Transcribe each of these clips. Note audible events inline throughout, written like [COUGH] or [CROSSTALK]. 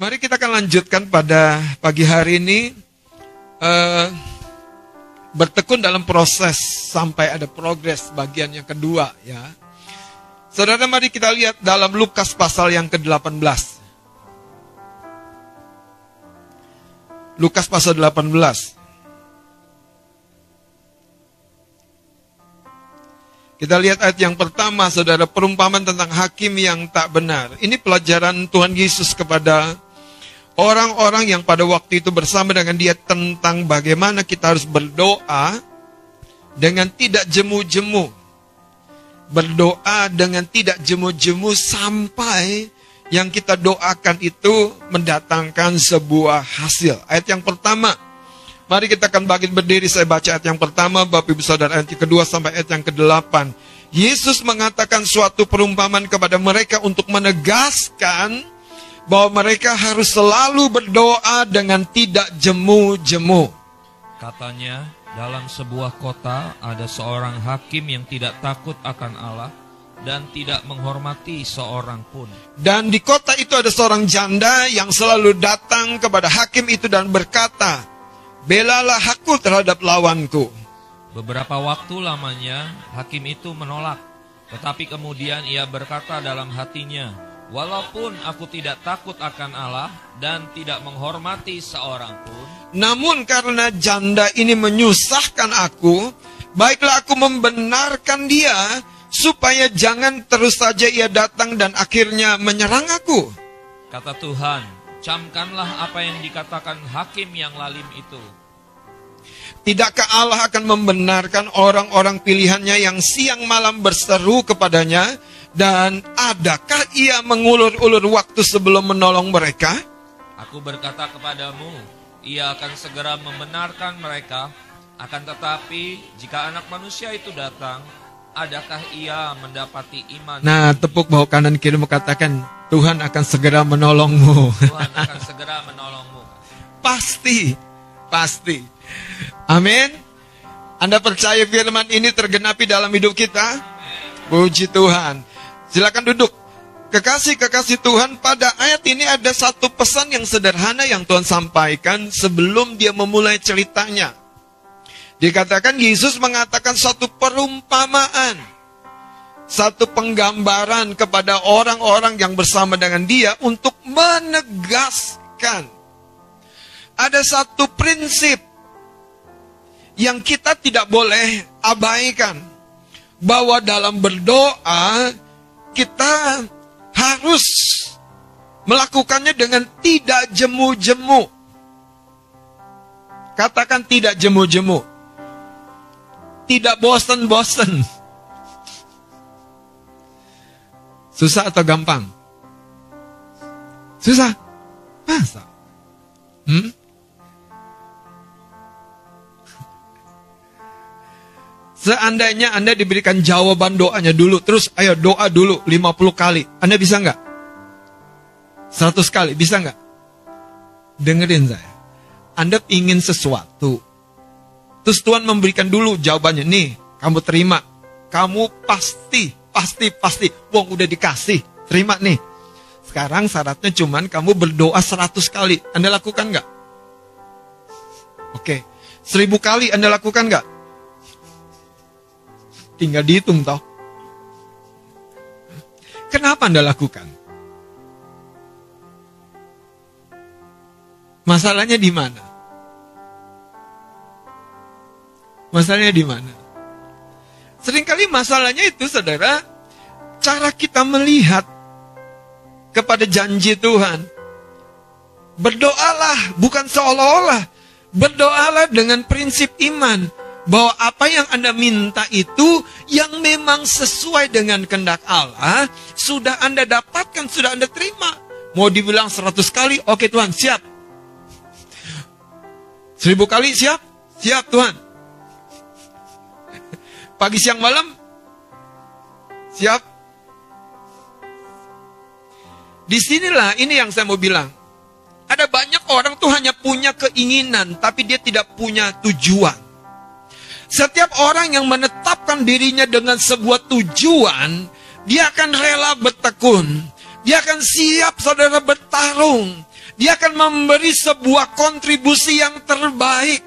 Mari kita akan lanjutkan pada pagi hari ini uh, bertekun dalam proses sampai ada progres bagian yang kedua ya. Saudara mari kita lihat dalam Lukas pasal yang ke-18. Lukas pasal 18. Kita lihat ayat yang pertama, saudara, perumpamaan tentang hakim yang tak benar. Ini pelajaran Tuhan Yesus kepada orang-orang yang pada waktu itu bersama dengan dia tentang bagaimana kita harus berdoa dengan tidak jemu-jemu. Berdoa dengan tidak jemu-jemu sampai yang kita doakan itu mendatangkan sebuah hasil. Ayat yang pertama, Mari kita akan bagi berdiri, saya baca ayat yang pertama, Bapak Ibu Saudara, ayat yang kedua sampai ayat yang kedelapan. Yesus mengatakan suatu perumpamaan kepada mereka untuk menegaskan bahwa mereka harus selalu berdoa dengan tidak jemu-jemu. Katanya, dalam sebuah kota ada seorang hakim yang tidak takut akan Allah dan tidak menghormati seorang pun. Dan di kota itu ada seorang janda yang selalu datang kepada hakim itu dan berkata, Belalah aku terhadap lawanku. Beberapa waktu lamanya hakim itu menolak, tetapi kemudian ia berkata dalam hatinya, Walaupun aku tidak takut akan Allah dan tidak menghormati seorang pun, namun karena janda ini menyusahkan aku, baiklah aku membenarkan dia supaya jangan terus saja ia datang dan akhirnya menyerang aku. Kata Tuhan, camkanlah apa yang dikatakan hakim yang lalim itu. Tidakkah Allah akan membenarkan orang-orang pilihannya yang siang malam berseru kepadanya? Dan adakah ia mengulur-ulur waktu sebelum menolong mereka? Aku berkata kepadamu, ia akan segera membenarkan mereka. Akan tetapi, jika anak manusia itu datang, adakah ia mendapati iman? Nah, tepuk bahu kanan kiri mengatakan, Tuhan akan segera menolongmu. Tuhan akan [LAUGHS] segera menolongmu. pasti, pasti. Amin. Anda percaya firman ini tergenapi dalam hidup kita? Puji Tuhan. Silakan duduk. Kekasih-kekasih Tuhan, pada ayat ini ada satu pesan yang sederhana yang Tuhan sampaikan sebelum dia memulai ceritanya. Dikatakan Yesus mengatakan satu perumpamaan satu penggambaran kepada orang-orang yang bersama dengan dia untuk menegaskan ada satu prinsip yang kita tidak boleh abaikan bahwa dalam berdoa kita harus melakukannya dengan tidak jemu-jemu. Katakan tidak jemu-jemu. Tidak bosan-bosan. Susah atau gampang? Susah. Masa? Hmm? Seandainya Anda diberikan jawaban doanya dulu, terus ayo doa dulu 50 kali. Anda bisa nggak? 100 kali, bisa nggak? Dengerin saya. Anda ingin sesuatu. Terus Tuhan memberikan dulu jawabannya. Nih, kamu terima. Kamu pasti Pasti, pasti. Wong udah dikasih. Terima nih. Sekarang syaratnya cuman kamu berdoa seratus kali. Anda lakukan nggak? Oke. Seribu kali Anda lakukan nggak? Tinggal dihitung toh. Kenapa Anda lakukan? Masalahnya di mana? Masalahnya di mana? Seringkali masalahnya itu saudara, cara kita melihat kepada janji Tuhan. Berdoalah bukan seolah-olah. Berdoalah dengan prinsip iman. Bahwa apa yang Anda minta itu yang memang sesuai dengan kehendak Allah. Sudah Anda dapatkan, sudah Anda terima. Mau dibilang seratus kali, oke Tuhan, siap. Seribu kali, siap? Siap Tuhan. [LAUGHS] Pagi, siang, malam? Siap? Di sinilah ini yang saya mau bilang. Ada banyak orang tuh hanya punya keinginan, tapi dia tidak punya tujuan. Setiap orang yang menetapkan dirinya dengan sebuah tujuan, dia akan rela bertekun. Dia akan siap saudara bertarung. Dia akan memberi sebuah kontribusi yang terbaik.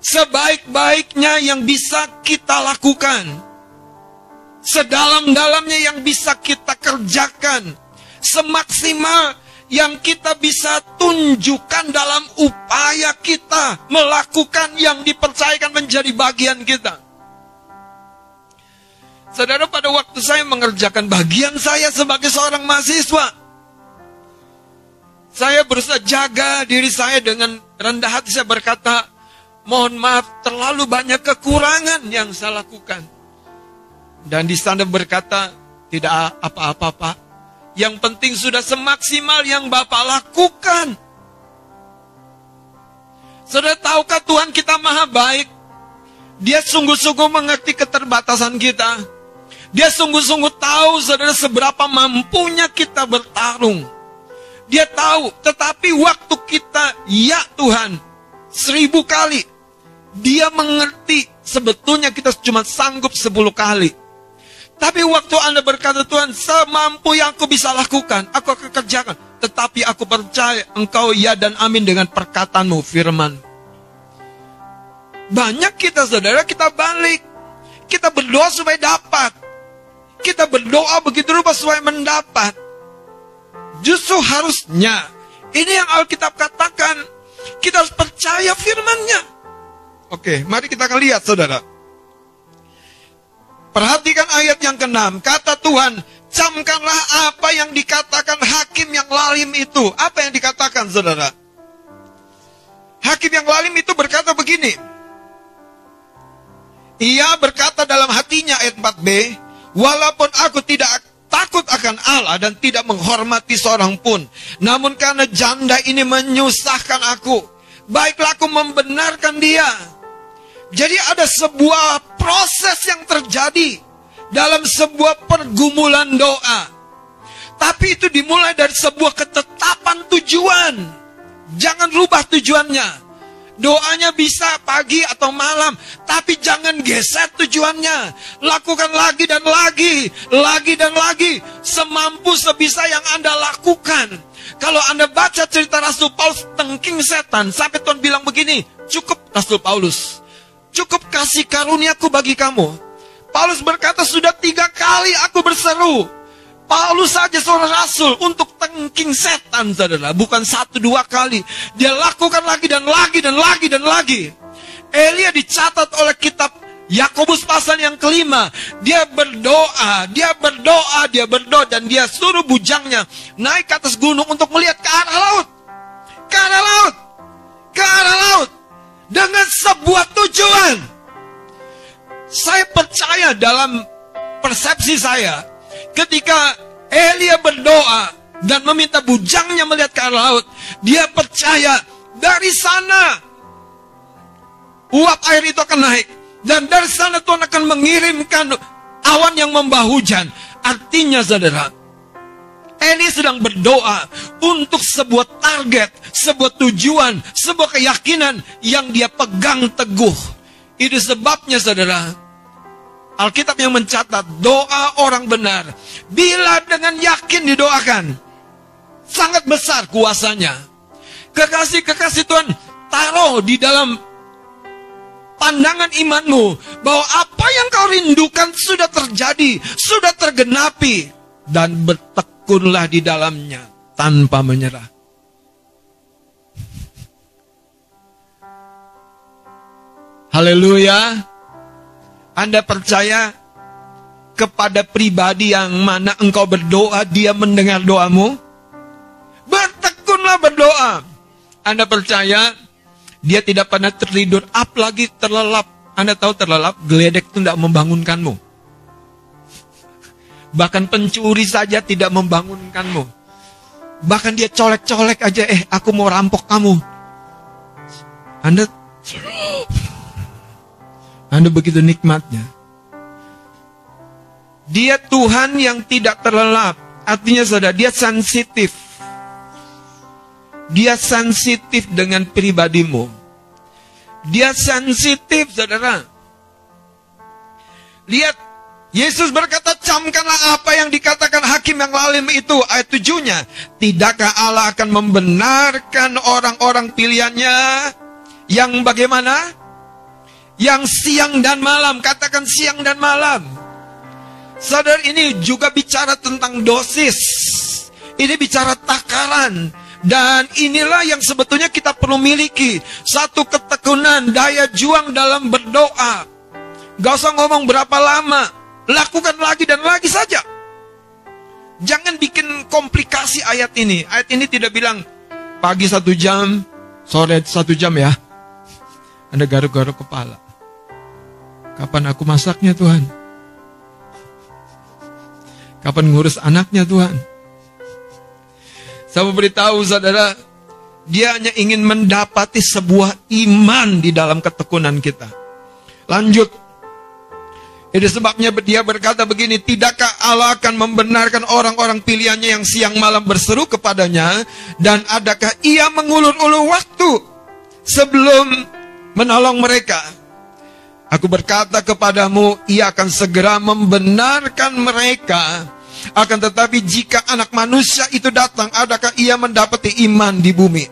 Sebaik-baiknya yang bisa kita lakukan. Sedalam-dalamnya yang bisa kita kerjakan. Semaksimal yang kita bisa tunjukkan dalam upaya kita melakukan yang dipercayakan menjadi bagian kita. Saudara, pada waktu saya mengerjakan bagian saya sebagai seorang mahasiswa, saya berusaha jaga diri saya dengan rendah hati. Saya berkata, mohon maaf, terlalu banyak kekurangan yang saya lakukan. Dan di sana berkata, tidak apa-apa, Pak. Yang penting sudah semaksimal yang Bapak lakukan. Saudara tahukah Tuhan kita maha baik? Dia sungguh-sungguh mengerti keterbatasan kita. Dia sungguh-sungguh tahu saudara seberapa mampunya kita bertarung. Dia tahu, tetapi waktu kita, ya Tuhan, seribu kali. Dia mengerti sebetulnya kita cuma sanggup sepuluh kali. Tapi waktu Anda berkata Tuhan, semampu yang aku bisa lakukan, aku akan kerjakan. Tetapi aku percaya engkau ya dan amin dengan perkataanmu, firman. Banyak kita saudara, kita balik. Kita berdoa supaya dapat. Kita berdoa begitu rupa supaya mendapat. Justru harusnya, ini yang Alkitab katakan, kita harus percaya firmannya. Oke, mari kita akan lihat saudara. Perhatikan ayat yang ke-6. Kata Tuhan, camkanlah apa yang dikatakan hakim yang lalim itu. Apa yang dikatakan saudara? Hakim yang lalim itu berkata begini. Ia berkata dalam hatinya ayat 4b, Walaupun aku tidak takut akan Allah dan tidak menghormati seorang pun. Namun karena janda ini menyusahkan aku. Baiklah aku membenarkan dia. Jadi ada sebuah proses yang terjadi dalam sebuah pergumulan doa. Tapi itu dimulai dari sebuah ketetapan tujuan. Jangan rubah tujuannya. Doanya bisa pagi atau malam, tapi jangan geser tujuannya. Lakukan lagi dan lagi, lagi dan lagi, semampu sebisa yang Anda lakukan. Kalau Anda baca cerita Rasul Paulus tengking setan, sampai Tuhan bilang begini, cukup Rasul Paulus, cukup kasih karuniaku bagi kamu. Paulus berkata, sudah tiga kali aku berseru, Paulus saja seorang rasul untuk tengking setan, saudara. Bukan satu dua kali. Dia lakukan lagi dan lagi dan lagi dan lagi. Elia dicatat oleh kitab Yakobus pasal yang kelima. Dia berdoa, dia berdoa, dia berdoa. Dan dia suruh bujangnya naik ke atas gunung untuk melihat ke arah laut. Ke arah laut. Ke arah laut. Dengan sebuah tujuan. Saya percaya dalam persepsi saya Ketika Elia berdoa dan meminta bujangnya melihat ke arah laut, dia percaya dari sana uap air itu akan naik dan dari sana Tuhan akan mengirimkan awan yang membawa hujan. Artinya saudara, Eli sedang berdoa untuk sebuah target, sebuah tujuan, sebuah keyakinan yang dia pegang teguh. Itu sebabnya saudara, Alkitab yang mencatat doa orang benar bila dengan yakin didoakan sangat besar kuasanya. Kekasih-kekasih Tuhan taruh di dalam pandangan imanmu bahwa apa yang kau rindukan sudah terjadi, sudah tergenapi dan bertekunlah di dalamnya tanpa menyerah. Haleluya. Anda percaya kepada pribadi yang mana engkau berdoa, dia mendengar doamu? Bertekunlah berdoa. Anda percaya dia tidak pernah tertidur, apalagi terlelap. Anda tahu terlelap, geledek itu tidak membangunkanmu. Bahkan pencuri saja tidak membangunkanmu. Bahkan dia colek-colek aja, eh aku mau rampok kamu. Anda anda begitu nikmatnya. Dia Tuhan yang tidak terlelap. Artinya saudara, dia sensitif. Dia sensitif dengan pribadimu. Dia sensitif saudara. Lihat Yesus berkata, camkanlah apa yang dikatakan hakim yang lalim itu. Ayat tujuhnya. Tidakkah Allah akan membenarkan orang-orang pilihannya yang bagaimana? Yang siang dan malam. Katakan siang dan malam. Sadar ini juga bicara tentang dosis. Ini bicara takaran. Dan inilah yang sebetulnya kita perlu miliki. Satu ketekunan, daya juang dalam berdoa. Gak usah ngomong berapa lama. Lakukan lagi dan lagi saja. Jangan bikin komplikasi ayat ini. Ayat ini tidak bilang pagi satu jam, sore satu jam ya. Anda garuk-garuk kepala. Kapan aku masaknya Tuhan? Kapan ngurus anaknya Tuhan? Saya memberitahu saudara, dia hanya ingin mendapati sebuah iman di dalam ketekunan kita. Lanjut. Itu sebabnya dia berkata begini, tidakkah Allah akan membenarkan orang-orang pilihannya yang siang malam berseru kepadanya dan adakah ia mengulur-ulur waktu sebelum menolong mereka? Aku berkata kepadamu, ia akan segera membenarkan mereka. Akan tetapi jika anak manusia itu datang, adakah ia mendapati iman di bumi?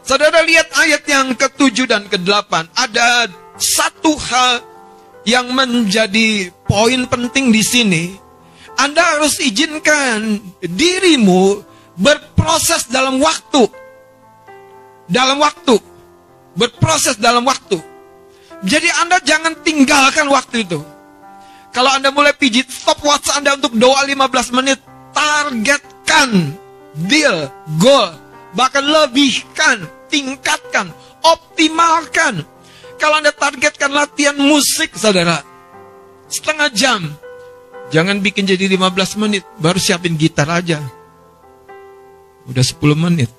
Saudara lihat ayat yang ketujuh dan ke-8. Ada satu hal yang menjadi poin penting di sini. Anda harus izinkan dirimu berproses dalam waktu. Dalam waktu. Berproses dalam waktu. Jadi Anda jangan tinggalkan waktu itu. Kalau Anda mulai pijit stopwatch Anda untuk doa 15 menit, targetkan, deal, goal, bahkan lebihkan, tingkatkan, optimalkan. Kalau Anda targetkan latihan musik, saudara, setengah jam, jangan bikin jadi 15 menit, baru siapin gitar aja. Udah 10 menit.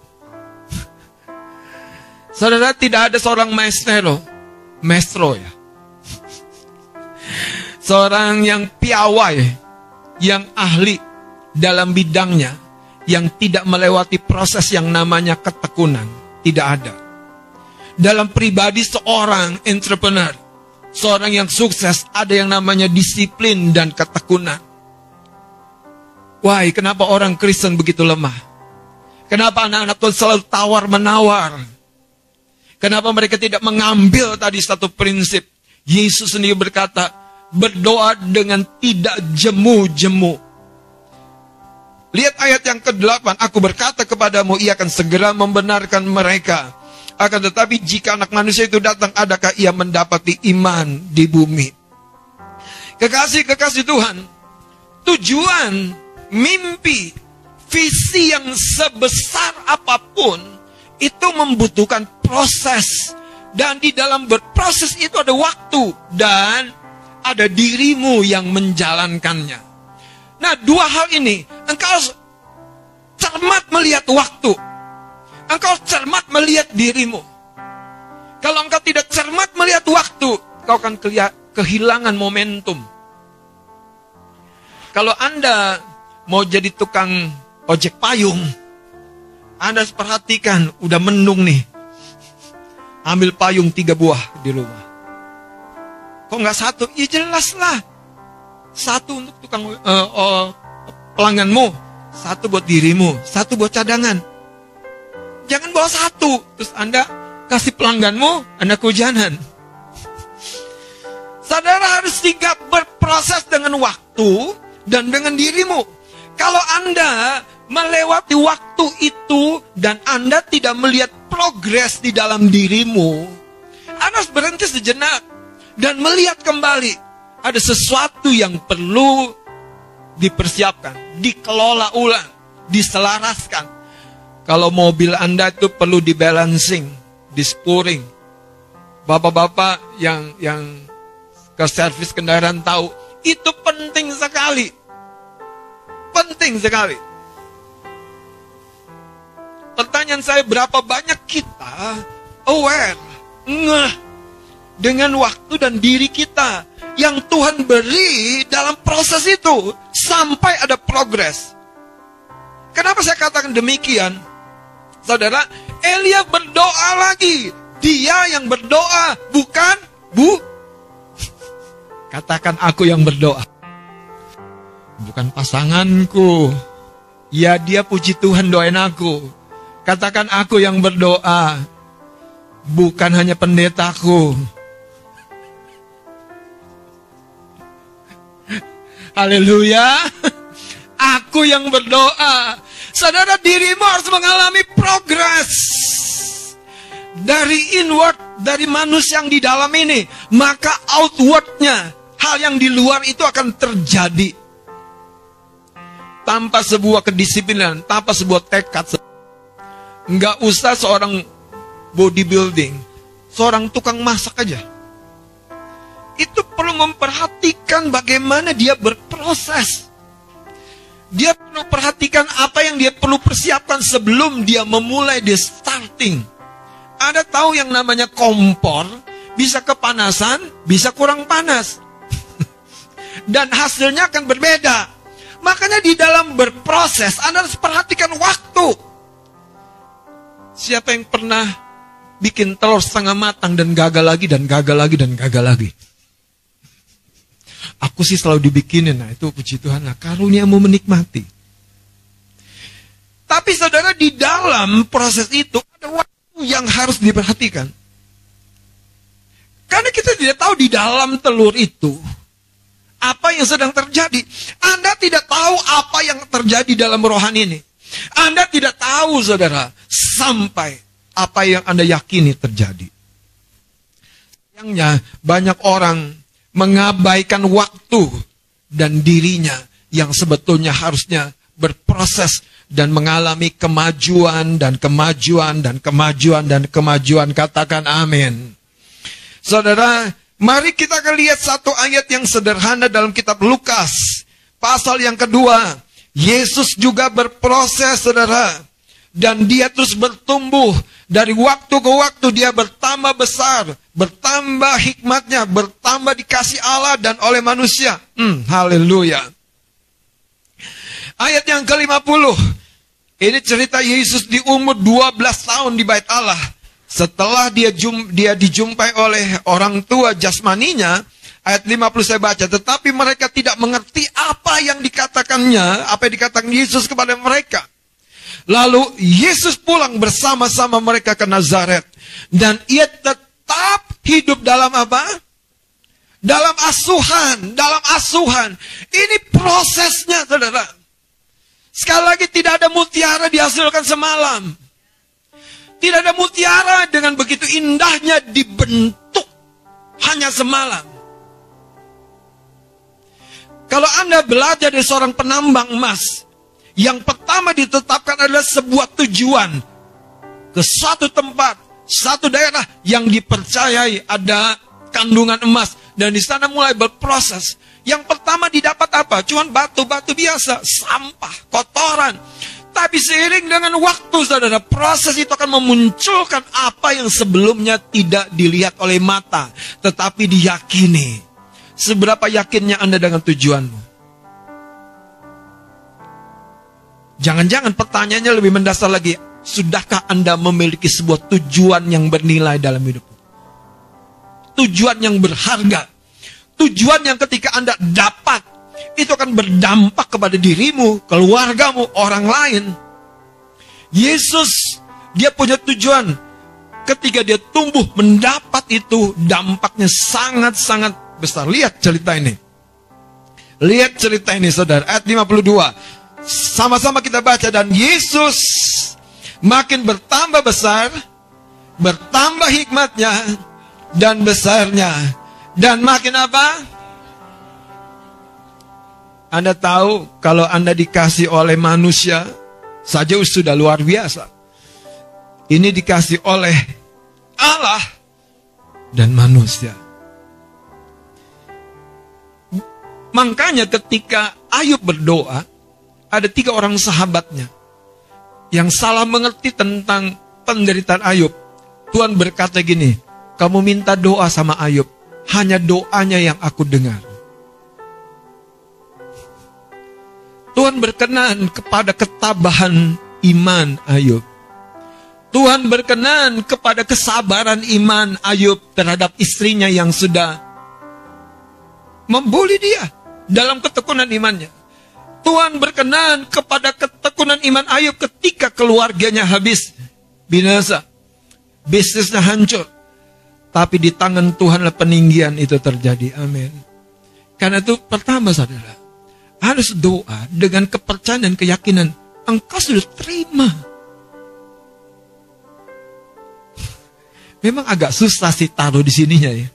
[LAUGHS] Saudara, tidak ada seorang maestro maestro ya. Seorang yang piawai, yang ahli dalam bidangnya, yang tidak melewati proses yang namanya ketekunan. Tidak ada. Dalam pribadi seorang entrepreneur, seorang yang sukses, ada yang namanya disiplin dan ketekunan. Wah, kenapa orang Kristen begitu lemah? Kenapa anak-anak Tuhan selalu tawar-menawar? Kenapa mereka tidak mengambil tadi satu prinsip? Yesus sendiri berkata, berdoa dengan tidak jemu-jemu. Lihat ayat yang ke-8, aku berkata kepadamu, ia akan segera membenarkan mereka. Akan tetapi jika anak manusia itu datang, adakah ia mendapati iman di bumi? Kekasih-kekasih Tuhan, tujuan, mimpi, visi yang sebesar apa pun, itu membutuhkan proses. Dan di dalam berproses itu ada waktu dan ada dirimu yang menjalankannya. Nah, dua hal ini, engkau cermat melihat waktu. Engkau cermat melihat dirimu. Kalau engkau tidak cermat melihat waktu, kau akan kehilangan momentum. Kalau Anda mau jadi tukang ojek payung, anda perhatikan, udah mendung nih. Ambil payung tiga buah di rumah. Kok nggak satu? Ya jelas lah. Satu untuk tukang uh, uh, pelangganmu, satu buat dirimu, satu buat cadangan. Jangan bawa satu, terus Anda kasih pelangganmu, Anda kehujanan. Saudara harus sigap berproses dengan waktu dan dengan dirimu. Kalau Anda melewati waktu itu dan Anda tidak melihat progres di dalam dirimu, harus berhenti sejenak dan melihat kembali ada sesuatu yang perlu dipersiapkan, dikelola ulang, diselaraskan. Kalau mobil Anda itu perlu dibalancing, dispuring. Bapak-bapak yang yang ke servis kendaraan tahu, itu penting sekali. Penting sekali. Pertanyaan saya berapa banyak kita aware, ngeh dengan waktu dan diri kita yang Tuhan beri dalam proses itu sampai ada progres. Kenapa saya katakan demikian? Saudara, Elia berdoa lagi. Dia yang berdoa, bukan Bu. [LAUGHS] Katakan aku yang berdoa. Bukan pasanganku. Ya dia puji Tuhan doain aku. Katakan aku yang berdoa. Bukan hanya pendetaku. [LAUGHS] Haleluya. [LAUGHS] Aku yang berdoa. Saudara dirimu harus mengalami progres. Dari inward, dari manusia yang di dalam ini. Maka outwardnya, hal yang di luar itu akan terjadi. Tanpa sebuah kedisiplinan, tanpa sebuah tekad. Nggak usah seorang bodybuilding, seorang tukang masak aja. Itu perlu memperhatikan bagaimana dia berproses. Dia perlu perhatikan apa yang dia perlu persiapkan sebelum dia memulai di starting. Ada tahu yang namanya kompor, bisa kepanasan, bisa kurang panas. [LAUGHS] Dan hasilnya akan berbeda. Makanya di dalam berproses, Anda harus perhatikan waktu. Siapa yang pernah bikin telur setengah matang dan gagal lagi, dan gagal lagi, dan gagal lagi? Aku sih selalu dibikinin, nah itu puji Tuhan, nah karunia mau menikmati. Tapi saudara di dalam proses itu ada waktu yang harus diperhatikan. Karena kita tidak tahu di dalam telur itu apa yang sedang terjadi. Anda tidak tahu apa yang terjadi dalam rohani ini. Anda tidak tahu saudara sampai apa yang Anda yakini terjadi. Sayangnya banyak orang mengabaikan waktu dan dirinya yang sebetulnya harusnya berproses dan mengalami kemajuan dan kemajuan dan kemajuan dan kemajuan. Katakan amin. Saudara, mari kita akan lihat satu ayat yang sederhana dalam kitab Lukas. Pasal yang kedua, Yesus juga berproses, saudara. Dan dia terus bertumbuh. Dari waktu ke waktu dia bertambah besar. Bertambah hikmatnya. Bertambah dikasih Allah dan oleh manusia. Hmm, haleluya. Ayat yang ke-50. Ini cerita Yesus di umur 12 tahun di bait Allah. Setelah dia jum, dia dijumpai oleh orang tua jasmaninya, ayat 50 saya baca, tetapi mereka tidak mengerti apa yang dikatakannya, apa yang dikatakan Yesus kepada mereka. Lalu Yesus pulang bersama-sama mereka ke Nazaret. Dan ia tetap hidup dalam apa? Dalam asuhan, dalam asuhan. Ini prosesnya, saudara. Sekali lagi tidak ada mutiara dihasilkan semalam. Tidak ada mutiara dengan begitu indahnya dibentuk hanya semalam. Kalau Anda belajar dari seorang penambang emas, yang pertama ditetapkan adalah sebuah tujuan ke satu tempat, satu daerah yang dipercayai ada kandungan emas dan di sana mulai berproses. Yang pertama didapat apa? Cuman batu-batu biasa, sampah, kotoran. Tapi seiring dengan waktu, saudara, proses itu akan memunculkan apa yang sebelumnya tidak dilihat oleh mata, tetapi diyakini. Seberapa yakinnya Anda dengan tujuanmu? Jangan-jangan pertanyaannya lebih mendasar lagi. Sudahkah Anda memiliki sebuah tujuan yang bernilai dalam hidup? Tujuan yang berharga. Tujuan yang ketika Anda dapat, itu akan berdampak kepada dirimu, keluargamu, orang lain. Yesus, dia punya tujuan. Ketika dia tumbuh, mendapat itu, dampaknya sangat-sangat besar. Lihat cerita ini. Lihat cerita ini, saudara. Ayat 52. Sama-sama kita baca dan Yesus makin bertambah besar, bertambah hikmatnya dan besarnya. Dan makin apa? Anda tahu kalau Anda dikasih oleh manusia saja sudah luar biasa. Ini dikasih oleh Allah dan manusia. Makanya ketika Ayub berdoa, ada tiga orang sahabatnya yang salah mengerti tentang penderitaan Ayub. Tuhan berkata gini, kamu minta doa sama Ayub, hanya doanya yang aku dengar. Tuhan berkenan kepada ketabahan iman Ayub. Tuhan berkenan kepada kesabaran iman Ayub terhadap istrinya yang sudah membuli dia dalam ketekunan imannya. Tuhan berkenan kepada ketekunan iman Ayub ketika keluarganya habis binasa. Bisnisnya hancur. Tapi di tangan Tuhanlah peninggian itu terjadi. Amin. Karena itu pertama saudara. Harus doa dengan kepercayaan dan keyakinan. Engkau sudah terima. Memang agak susah sih taruh di sininya ya.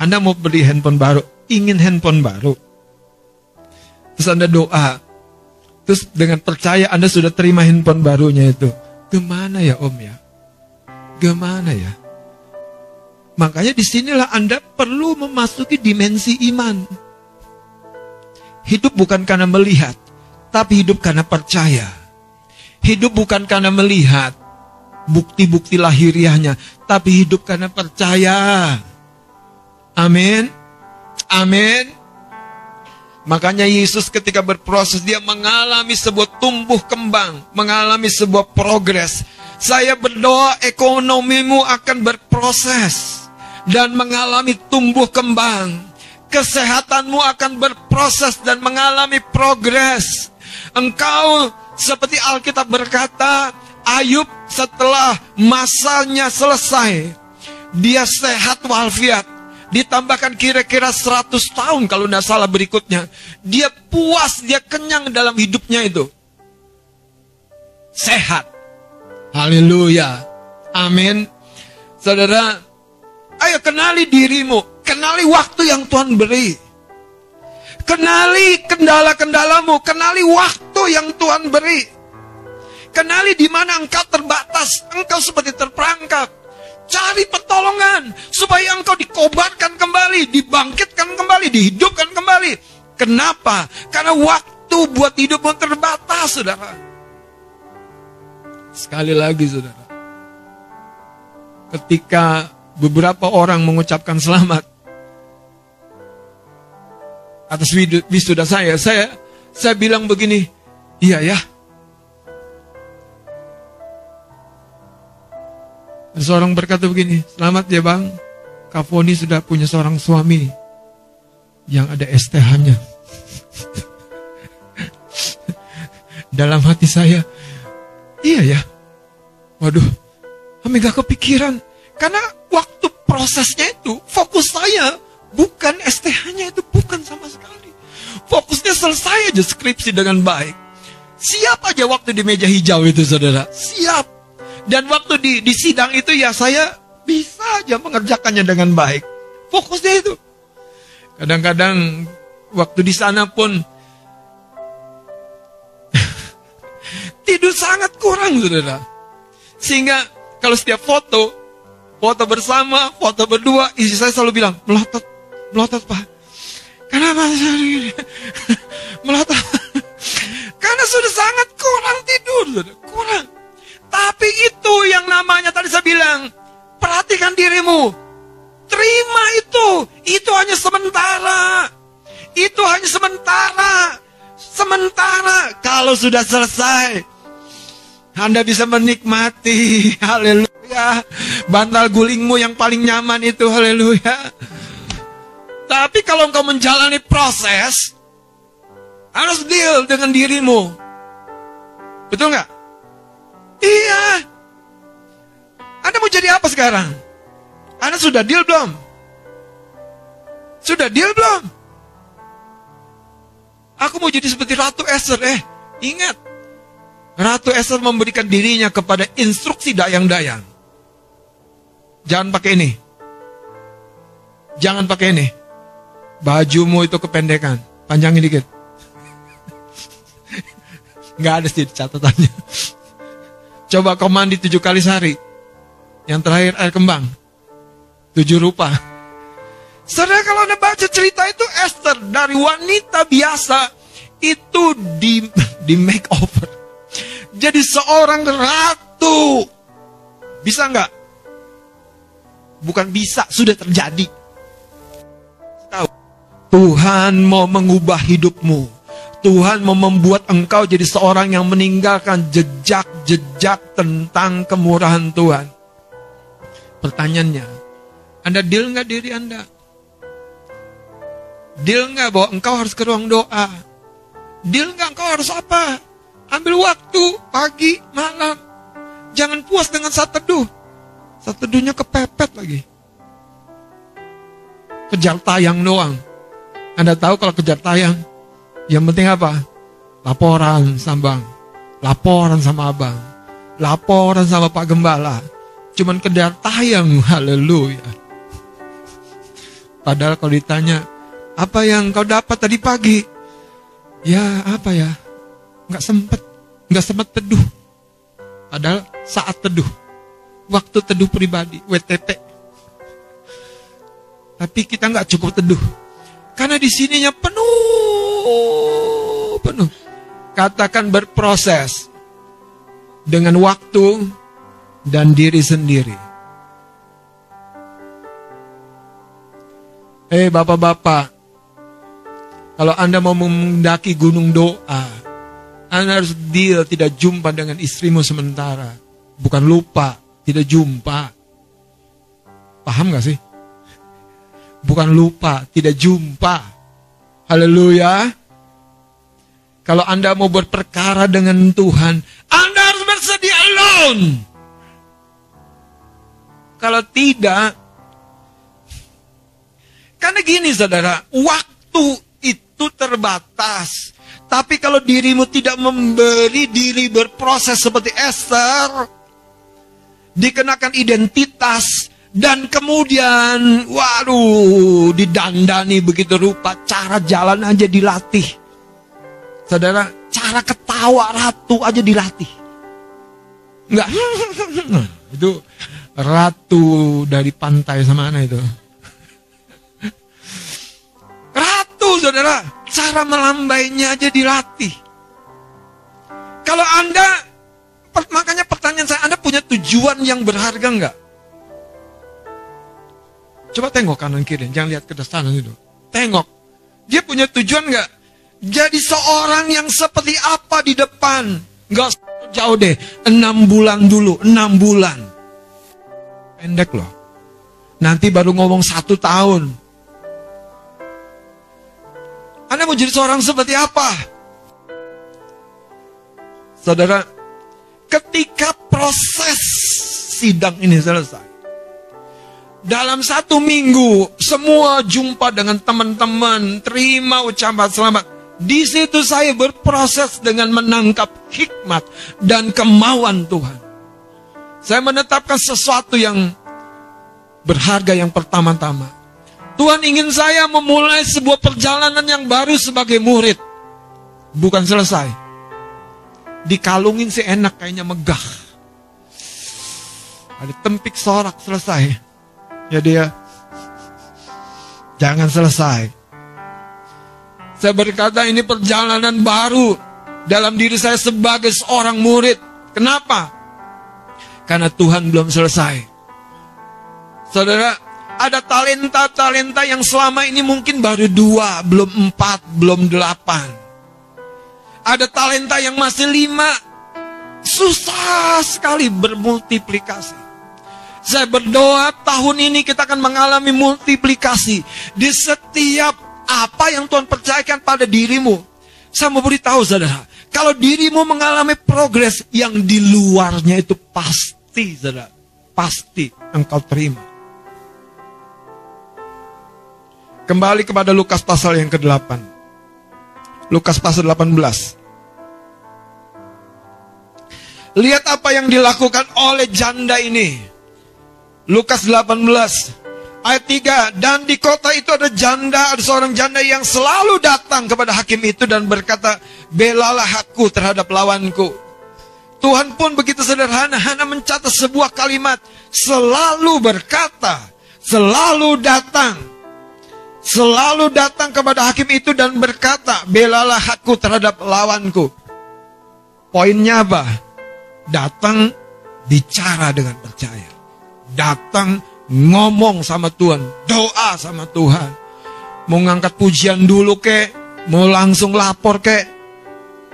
Anda mau beli handphone baru, ingin handphone baru. Terus Anda doa. Terus dengan percaya Anda sudah terima handphone barunya itu. Gimana ya Om ya? Gimana ya? Makanya di sinilah Anda perlu memasuki dimensi iman. Hidup bukan karena melihat, tapi hidup karena percaya. Hidup bukan karena melihat bukti-bukti lahiriahnya, tapi hidup karena percaya. Amin. Amin. Makanya Yesus ketika berproses dia mengalami sebuah tumbuh kembang, mengalami sebuah progres. Saya berdoa ekonomimu akan berproses dan mengalami tumbuh kembang. Kesehatanmu akan berproses dan mengalami progres. Engkau seperti Alkitab berkata, Ayub setelah masanya selesai, dia sehat walafiat ditambahkan kira-kira 100 tahun kalau tidak salah berikutnya. Dia puas, dia kenyang dalam hidupnya itu. Sehat. Haleluya. Amin. Saudara, ayo kenali dirimu. Kenali waktu yang Tuhan beri. Kenali kendala-kendalamu. Kenali waktu yang Tuhan beri. Kenali di mana engkau terbatas. Engkau seperti terperangkap Cari pertolongan supaya engkau dikobarkan kembali, dibangkitkan kembali, dihidupkan kembali. Kenapa? Karena waktu buat hidupmu terbatas, saudara. Sekali lagi, saudara. Ketika beberapa orang mengucapkan selamat atas wisuda saya, saya saya bilang begini, iya ya, Seorang berkata begini, selamat ya bang, Kafoni sudah punya seorang suami yang ada STH-nya. [LAUGHS] Dalam hati saya, iya ya, waduh, kami gak kepikiran. Karena waktu prosesnya itu, fokus saya bukan STH-nya itu, bukan sama sekali. Fokusnya selesai aja skripsi dengan baik. Siap aja waktu di meja hijau itu saudara, siap. Dan waktu di, di sidang itu ya saya bisa aja mengerjakannya dengan baik. Fokusnya itu. Kadang-kadang waktu di sana pun [LAUGHS] tidur sangat kurang, saudara. Sehingga kalau setiap foto, foto bersama, foto berdua, isi saya selalu bilang, melotot, melotot pak. Kenapa [LAUGHS] melotot? [LAUGHS] Karena sudah sangat kurang tidur, kurang. Tapi itu yang namanya tadi saya bilang, perhatikan dirimu. Terima itu. Itu hanya sementara. Itu hanya sementara. Sementara. Kalau sudah selesai, Anda bisa menikmati. [LAUGHS] Haleluya. Bantal gulingmu yang paling nyaman itu. Haleluya. Tapi kalau engkau menjalani proses, harus deal dengan dirimu. Betul nggak? Iya. Anda mau jadi apa sekarang? Anda sudah deal belum? Sudah deal belum? Aku mau jadi seperti Ratu Esther. Eh, ingat. Ratu Esther memberikan dirinya kepada instruksi dayang-dayang. Jangan pakai ini. Jangan pakai ini. Bajumu itu kependekan. Panjangin dikit. [LAUGHS] Nggak ada sih catatannya. Coba kau mandi tujuh kali sehari. Yang terakhir air kembang. Tujuh rupa. Saudara kalau anda baca cerita itu Esther dari wanita biasa itu di di make over. Jadi seorang ratu. Bisa nggak? Bukan bisa, sudah terjadi. Tahu. Tuhan mau mengubah hidupmu. Tuhan mau membuat engkau jadi seorang yang meninggalkan jejak-jejak tentang kemurahan Tuhan. Pertanyaannya, Anda deal nggak diri Anda? Deal nggak bahwa engkau harus ke ruang doa? Deal nggak engkau harus apa? Ambil waktu pagi, malam. Jangan puas dengan saat teduh. Saat teduhnya kepepet lagi. Kejar tayang doang. Anda tahu kalau kejar tayang, yang penting apa? Laporan sambang. Laporan sama abang. Laporan sama Pak Gembala. Cuman kejar tayang, haleluya. Padahal kalau ditanya, apa yang kau dapat tadi pagi? Ya apa ya? Nggak sempet, nggak sempet teduh. Padahal saat teduh, waktu teduh pribadi, WTP. Tapi kita nggak cukup teduh, karena di sininya penuh, penuh. Katakan berproses dengan waktu dan diri sendiri. Eh bapak-bapak, kalau Anda mau mendaki gunung doa, Anda harus deal tidak jumpa dengan istrimu sementara. Bukan lupa, tidak jumpa. Paham gak sih? Bukan lupa, tidak jumpa. Haleluya. Kalau Anda mau berperkara dengan Tuhan, Anda harus bersedia alone. Kalau tidak, karena gini saudara, waktu itu terbatas. Tapi kalau dirimu tidak memberi diri berproses seperti Esther, dikenakan identitas, dan kemudian, waduh, didandani begitu rupa, cara jalan aja dilatih. Saudara, cara ketawa ratu aja dilatih. Enggak, [LAUGHS] itu ratu dari pantai sama mana itu? saudara, cara melambainya aja dilatih. Kalau Anda, makanya pertanyaan saya, Anda punya tujuan yang berharga enggak? Coba tengok kanan kiri, jangan lihat ke depan itu. Tengok, dia punya tujuan enggak? Jadi seorang yang seperti apa di depan? Enggak jauh deh, enam bulan dulu, enam bulan. Pendek loh. Nanti baru ngomong satu tahun. Anda mau jadi seorang seperti apa? Saudara, ketika proses sidang ini selesai, dalam satu minggu, semua jumpa dengan teman-teman, terima ucapan selamat. Di situ saya berproses dengan menangkap hikmat dan kemauan Tuhan. Saya menetapkan sesuatu yang berharga yang pertama-tama. Tuhan ingin saya memulai sebuah perjalanan yang baru sebagai murid. Bukan selesai. Dikalungin sih enak kayaknya megah. Ada tempik sorak selesai. Ya dia. Jangan selesai. Saya berkata ini perjalanan baru dalam diri saya sebagai seorang murid. Kenapa? Karena Tuhan belum selesai. Saudara, ada talenta-talenta yang selama ini mungkin baru dua, belum empat, belum delapan. Ada talenta yang masih lima. Susah sekali bermultiplikasi. Saya berdoa tahun ini kita akan mengalami multiplikasi. Di setiap apa yang Tuhan percayakan pada dirimu. Saya mau beritahu saudara. Kalau dirimu mengalami progres yang di luarnya itu pasti saudara. Pasti engkau terima. Kembali kepada Lukas pasal yang ke-8. Lukas pasal 18. Lihat apa yang dilakukan oleh janda ini. Lukas 18 ayat 3 dan di kota itu ada janda ada seorang janda yang selalu datang kepada hakim itu dan berkata belalah aku terhadap lawanku Tuhan pun begitu sederhana hanya mencatat sebuah kalimat selalu berkata selalu datang selalu datang kepada hakim itu dan berkata, belalah hakku terhadap lawanku. Poinnya apa? Datang bicara dengan percaya. Datang ngomong sama Tuhan, doa sama Tuhan. Mau ngangkat pujian dulu ke, mau langsung lapor ke,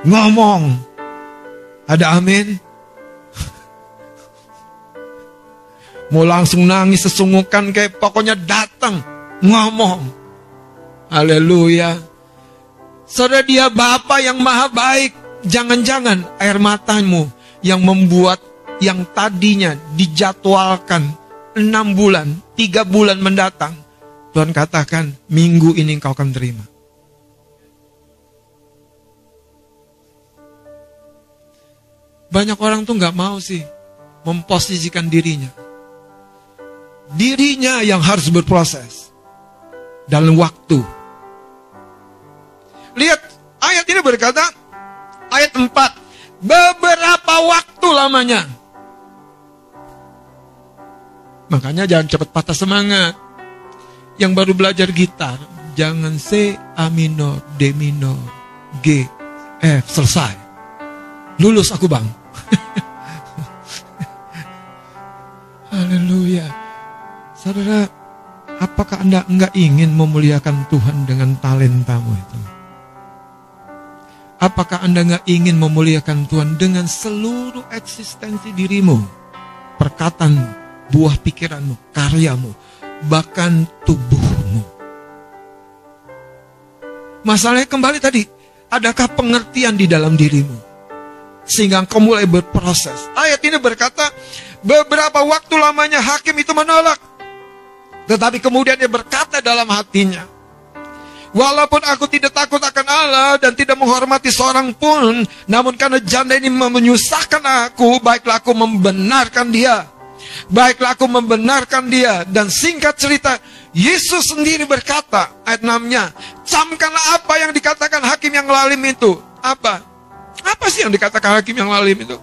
ngomong. Ada amin? [LAUGHS] mau langsung nangis sesungguhkan ke, pokoknya datang, ngomong. Haleluya. Saudara dia Bapa yang maha baik. Jangan-jangan air matamu yang membuat yang tadinya dijadwalkan enam bulan, tiga bulan mendatang. Tuhan katakan, minggu ini engkau akan terima. Banyak orang tuh nggak mau sih memposisikan dirinya. Dirinya yang harus berproses dalam waktu. Lihat ayat ini berkata, ayat 4, beberapa waktu lamanya. Makanya jangan cepat patah semangat. Yang baru belajar gitar, jangan C, A minor, D minor, G, F, selesai. Lulus aku bang. [LAUGHS] Haleluya. Saudara, apakah Anda enggak ingin memuliakan Tuhan dengan talentamu itu? Apakah Anda enggak ingin memuliakan Tuhan dengan seluruh eksistensi dirimu? Perkataanmu, buah pikiranmu, karyamu, bahkan tubuhmu. Masalahnya kembali tadi, adakah pengertian di dalam dirimu? Sehingga engkau mulai berproses. Ayat ini berkata, beberapa waktu lamanya hakim itu menolak. Tetapi kemudian dia berkata dalam hatinya, Walaupun aku tidak takut akan Allah dan tidak menghormati seorang pun, namun karena janda ini menyusahkan aku, baiklah aku membenarkan dia. Baiklah aku membenarkan dia. Dan singkat cerita, Yesus sendiri berkata, ayat 6-nya, camkanlah apa yang dikatakan hakim yang lalim itu. Apa? Apa sih yang dikatakan hakim yang lalim itu?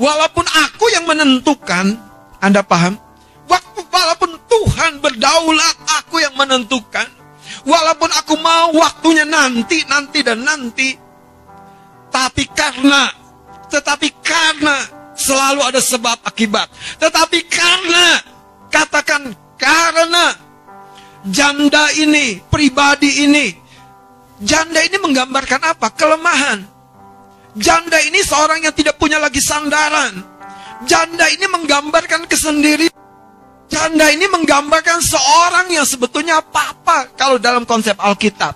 Walaupun aku yang menentukan, Anda paham? Walaupun Tuhan berdaulat, aku yang menentukan. Walaupun aku mau waktunya nanti, nanti dan nanti. Tapi karena, tetapi karena selalu ada sebab akibat. Tetapi karena, katakan karena janda ini, pribadi ini, janda ini menggambarkan apa? Kelemahan. Janda ini seorang yang tidak punya lagi sandaran. Janda ini menggambarkan kesendirian. Janda ini menggambarkan seorang yang sebetulnya apa-apa kalau dalam konsep Alkitab.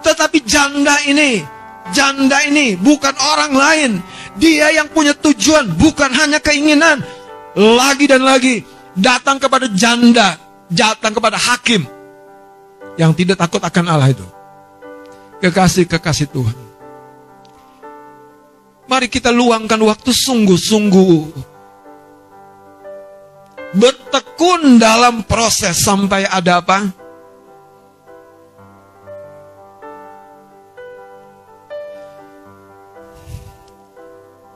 Tetapi janda ini, janda ini bukan orang lain. Dia yang punya tujuan, bukan hanya keinginan. Lagi dan lagi, datang kepada janda, datang kepada hakim. Yang tidak takut akan Allah itu. Kekasih-kekasih Tuhan. Mari kita luangkan waktu sungguh-sungguh bertekun dalam proses sampai ada apa?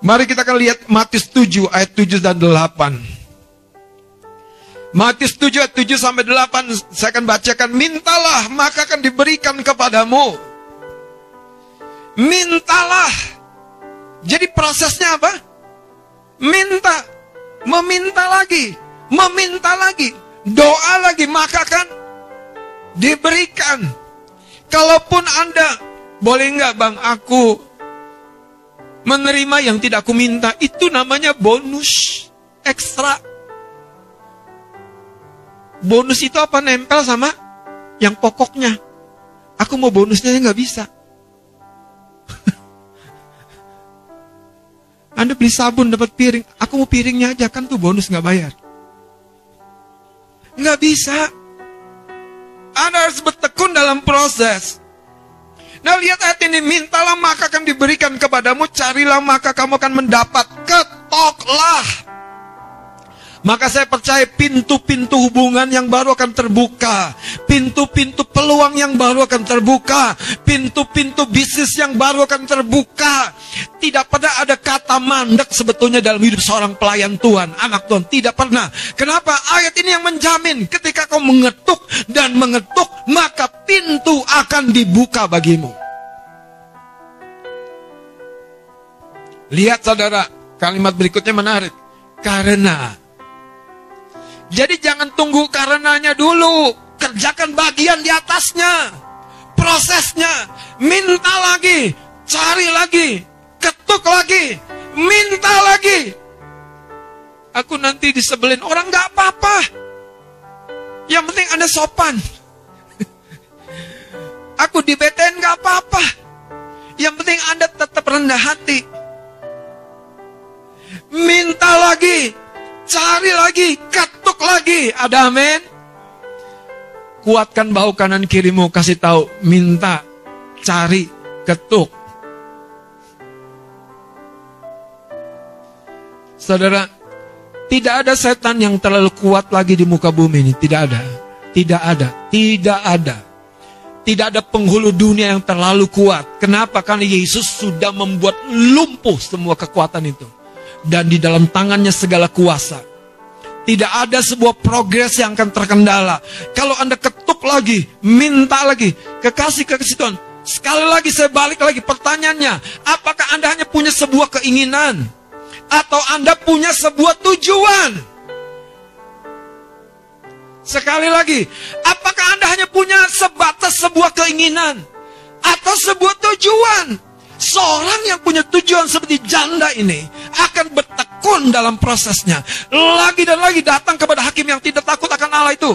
Mari kita akan lihat Matius 7 ayat 7 dan 8. Matius 7 ayat 7 sampai 8 saya akan bacakan mintalah maka akan diberikan kepadamu. Mintalah. Jadi prosesnya apa? Minta, meminta lagi meminta lagi, doa lagi, maka kan diberikan. Kalaupun Anda, boleh nggak bang, aku menerima yang tidak aku minta, itu namanya bonus ekstra. Bonus itu apa nempel sama yang pokoknya. Aku mau bonusnya nggak bisa. [LAUGHS] Anda beli sabun dapat piring, aku mau piringnya aja kan tuh bonus nggak bayar. Nggak bisa. Anda harus bertekun dalam proses. Nah lihat ayat ini, mintalah maka akan diberikan kepadamu, carilah maka kamu akan mendapat, ketoklah maka saya percaya pintu-pintu hubungan yang baru akan terbuka. Pintu-pintu peluang yang baru akan terbuka. Pintu-pintu bisnis yang baru akan terbuka. Tidak pernah ada kata mandek sebetulnya dalam hidup seorang pelayan Tuhan, anak Tuhan. Tidak pernah. Kenapa? Ayat ini yang menjamin ketika kau mengetuk dan mengetuk, maka pintu akan dibuka bagimu. Lihat saudara, kalimat berikutnya menarik. Karena jadi jangan tunggu karenanya dulu. Kerjakan bagian di atasnya. Prosesnya. Minta lagi. Cari lagi. Ketuk lagi. Minta lagi. Aku nanti disebelin orang gak apa-apa. Yang penting Anda sopan. [LAUGHS] Aku dibetain gak apa-apa. Yang penting Anda tetap rendah hati. Minta lagi, cari lagi, ketuk lagi. Ada amin? Kuatkan bahu kanan kirimu, kasih tahu, minta, cari, ketuk. Saudara, tidak ada setan yang terlalu kuat lagi di muka bumi ini, tidak ada. Tidak ada, tidak ada. Tidak ada penghulu dunia yang terlalu kuat. Kenapa? Karena Yesus sudah membuat lumpuh semua kekuatan itu. Dan di dalam tangannya segala kuasa. Tidak ada sebuah progres yang akan terkendala. Kalau Anda ketuk lagi, minta lagi, kekasih kekasih Tuhan. Sekali lagi saya balik lagi pertanyaannya, apakah Anda hanya punya sebuah keinginan atau Anda punya sebuah tujuan? Sekali lagi, apakah Anda hanya punya sebatas sebuah keinginan atau sebuah tujuan? Seorang yang punya tujuan seperti janda ini akan bertekun dalam prosesnya. Lagi dan lagi datang kepada hakim yang tidak takut akan Allah itu.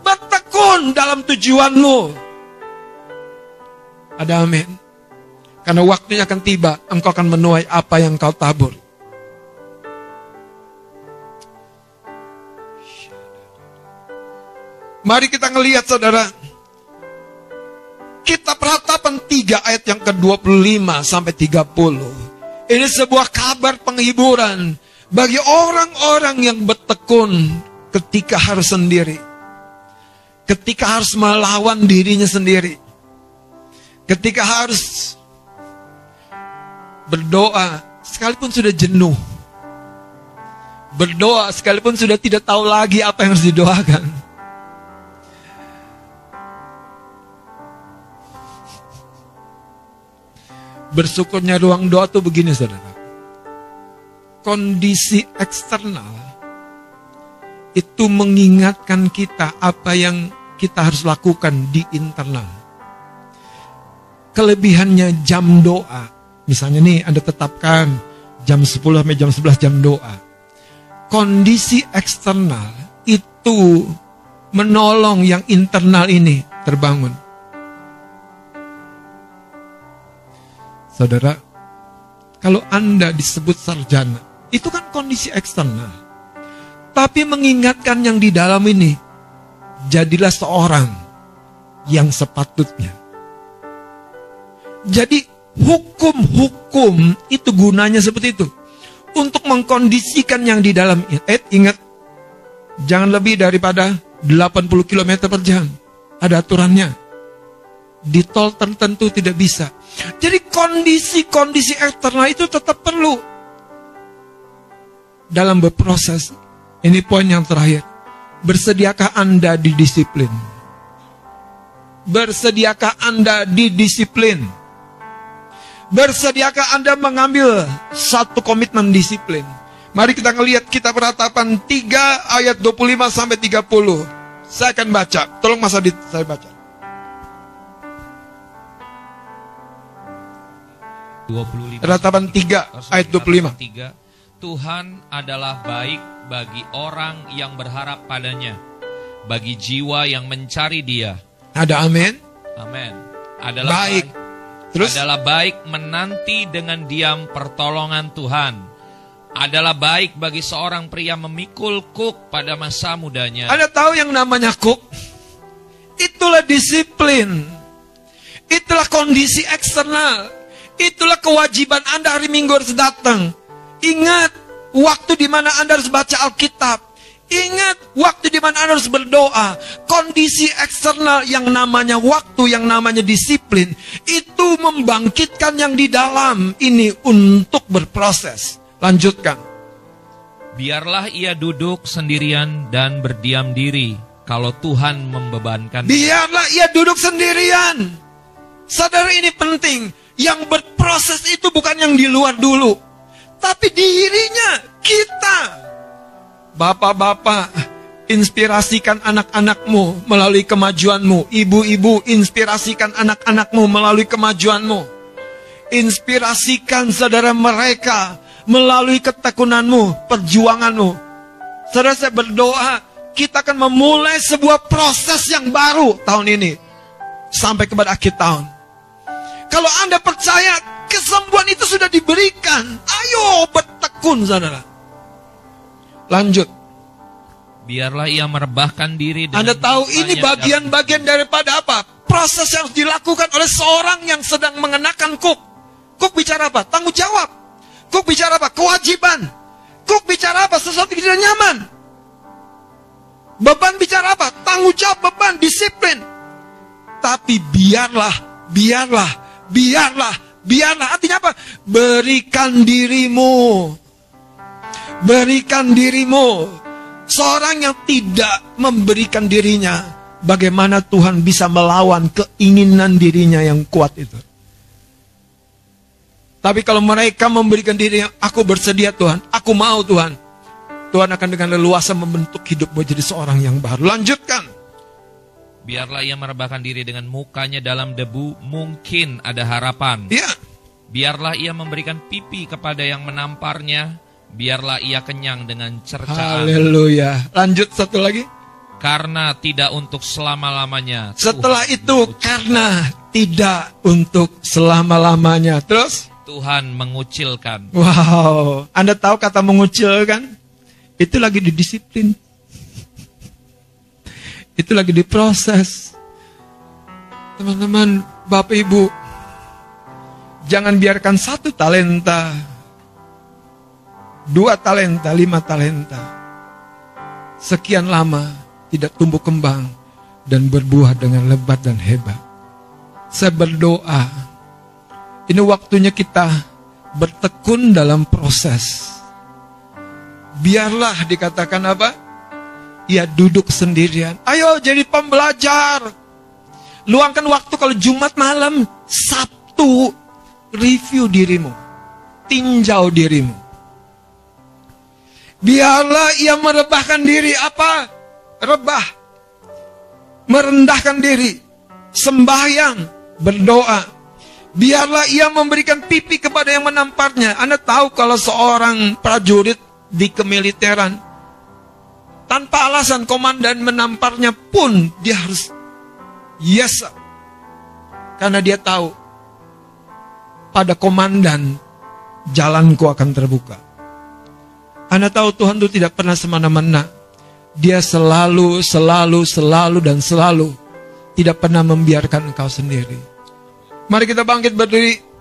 Bertekun dalam tujuanmu. Ada amin. Karena waktunya akan tiba, engkau akan menuai apa yang kau tabur. Mari kita ngelihat saudara. Kita perhatapan tiga ayat yang ke-25 sampai 30. Ini sebuah kabar penghiburan bagi orang-orang yang bertekun ketika harus sendiri. Ketika harus melawan dirinya sendiri. Ketika harus berdoa sekalipun sudah jenuh. Berdoa sekalipun sudah tidak tahu lagi apa yang harus didoakan Bersyukurnya ruang doa tuh begini saudara. Kondisi eksternal itu mengingatkan kita apa yang kita harus lakukan di internal. Kelebihannya jam doa. Misalnya nih Anda tetapkan jam 10 sampai jam 11 jam doa. Kondisi eksternal itu menolong yang internal ini terbangun. Saudara, kalau Anda disebut sarjana, itu kan kondisi eksternal. Tapi mengingatkan yang di dalam ini, jadilah seorang yang sepatutnya. Jadi hukum-hukum itu gunanya seperti itu. Untuk mengkondisikan yang di dalam. Eh, ingat, jangan lebih daripada 80 km per jam. Ada aturannya. Di tol tertentu tidak bisa. Jadi kondisi-kondisi eksternal itu tetap perlu dalam berproses. Ini poin yang terakhir. Bersediakah Anda didisiplin? Bersediakah Anda didisiplin? Bersediakah Anda mengambil satu komitmen disiplin? Mari kita ngelihat kita peratapan 3 ayat 25 sampai 30. Saya akan baca. Tolong Mas Adit saya baca. 25 Ratapan 3 ayat 25. 3, Tuhan adalah baik bagi orang yang berharap padanya, bagi jiwa yang mencari Dia. Ada amin? Amin. Adalah baik. baik. Terus adalah baik menanti dengan diam pertolongan Tuhan. Adalah baik bagi seorang pria memikul kuk pada masa mudanya. Anda tahu yang namanya kuk? Itulah disiplin. Itulah kondisi eksternal Itulah kewajiban Anda hari Minggu harus datang. Ingat waktu di mana Anda harus baca Alkitab. Ingat waktu di mana Anda harus berdoa. Kondisi eksternal yang namanya waktu, yang namanya disiplin. Itu membangkitkan yang di dalam ini untuk berproses. Lanjutkan. Biarlah ia duduk sendirian dan berdiam diri kalau Tuhan membebankan. Biarlah ia duduk sendirian. Saudara ini penting. Yang berproses itu bukan yang di luar dulu. Tapi dirinya, kita. Bapak-bapak, inspirasikan anak-anakmu melalui kemajuanmu. Ibu-ibu, inspirasikan anak-anakmu melalui kemajuanmu. Inspirasikan saudara mereka melalui ketekunanmu, perjuanganmu. Saudara saya berdoa, kita akan memulai sebuah proses yang baru tahun ini. sampai kepada akhir tahun. Kalau Anda percaya kesembuhan itu sudah diberikan, ayo bertekun saudara. Lanjut. Biarlah ia merebahkan diri dengan Anda tahu ini bagian-bagian daripada apa? Proses yang dilakukan oleh seorang yang sedang mengenakan kuk. Kuk bicara apa? Tanggung jawab. Kuk bicara apa? Kewajiban. Kuk bicara apa? Sesuatu yang tidak nyaman. Beban bicara apa? Tanggung jawab beban, disiplin. Tapi biarlah, biarlah, biarlah, biarlah. Artinya apa? Berikan dirimu. Berikan dirimu. Seorang yang tidak memberikan dirinya, bagaimana Tuhan bisa melawan keinginan dirinya yang kuat itu? Tapi kalau mereka memberikan diri, aku bersedia Tuhan, aku mau Tuhan. Tuhan akan dengan leluasa membentuk hidupmu jadi seorang yang baru. Lanjutkan. Biarlah ia merebahkan diri dengan mukanya dalam debu, mungkin ada harapan. Ya, Biarlah ia memberikan pipi kepada yang menamparnya, biarlah ia kenyang dengan cercaan. haleluya. Lanjut satu lagi. Karena tidak untuk selama-lamanya. Setelah Tuhan itu mengucil- karena tidak untuk selama-lamanya. Terus, Tuhan mengucilkan. wow, Anda tahu kata mengucilkan? Itu lagi didisiplin. Itu lagi diproses. Teman-teman, Bapak Ibu, jangan biarkan satu talenta, dua talenta, lima talenta, sekian lama tidak tumbuh kembang dan berbuah dengan lebat dan hebat. Saya berdoa, ini waktunya kita bertekun dalam proses. Biarlah dikatakan apa? Ya duduk sendirian. Ayo jadi pembelajar. Luangkan waktu kalau Jumat malam, Sabtu review dirimu. Tinjau dirimu. Biarlah ia merebahkan diri apa? Rebah. Merendahkan diri. Sembahyang. Berdoa. Biarlah ia memberikan pipi kepada yang menamparnya. Anda tahu kalau seorang prajurit di kemiliteran. Tanpa alasan komandan menamparnya pun dia harus yes. Karena dia tahu pada komandan jalanku akan terbuka. Anda tahu Tuhan itu tidak pernah semena-mena. Dia selalu, selalu, selalu, dan selalu tidak pernah membiarkan engkau sendiri. Mari kita bangkit berdiri.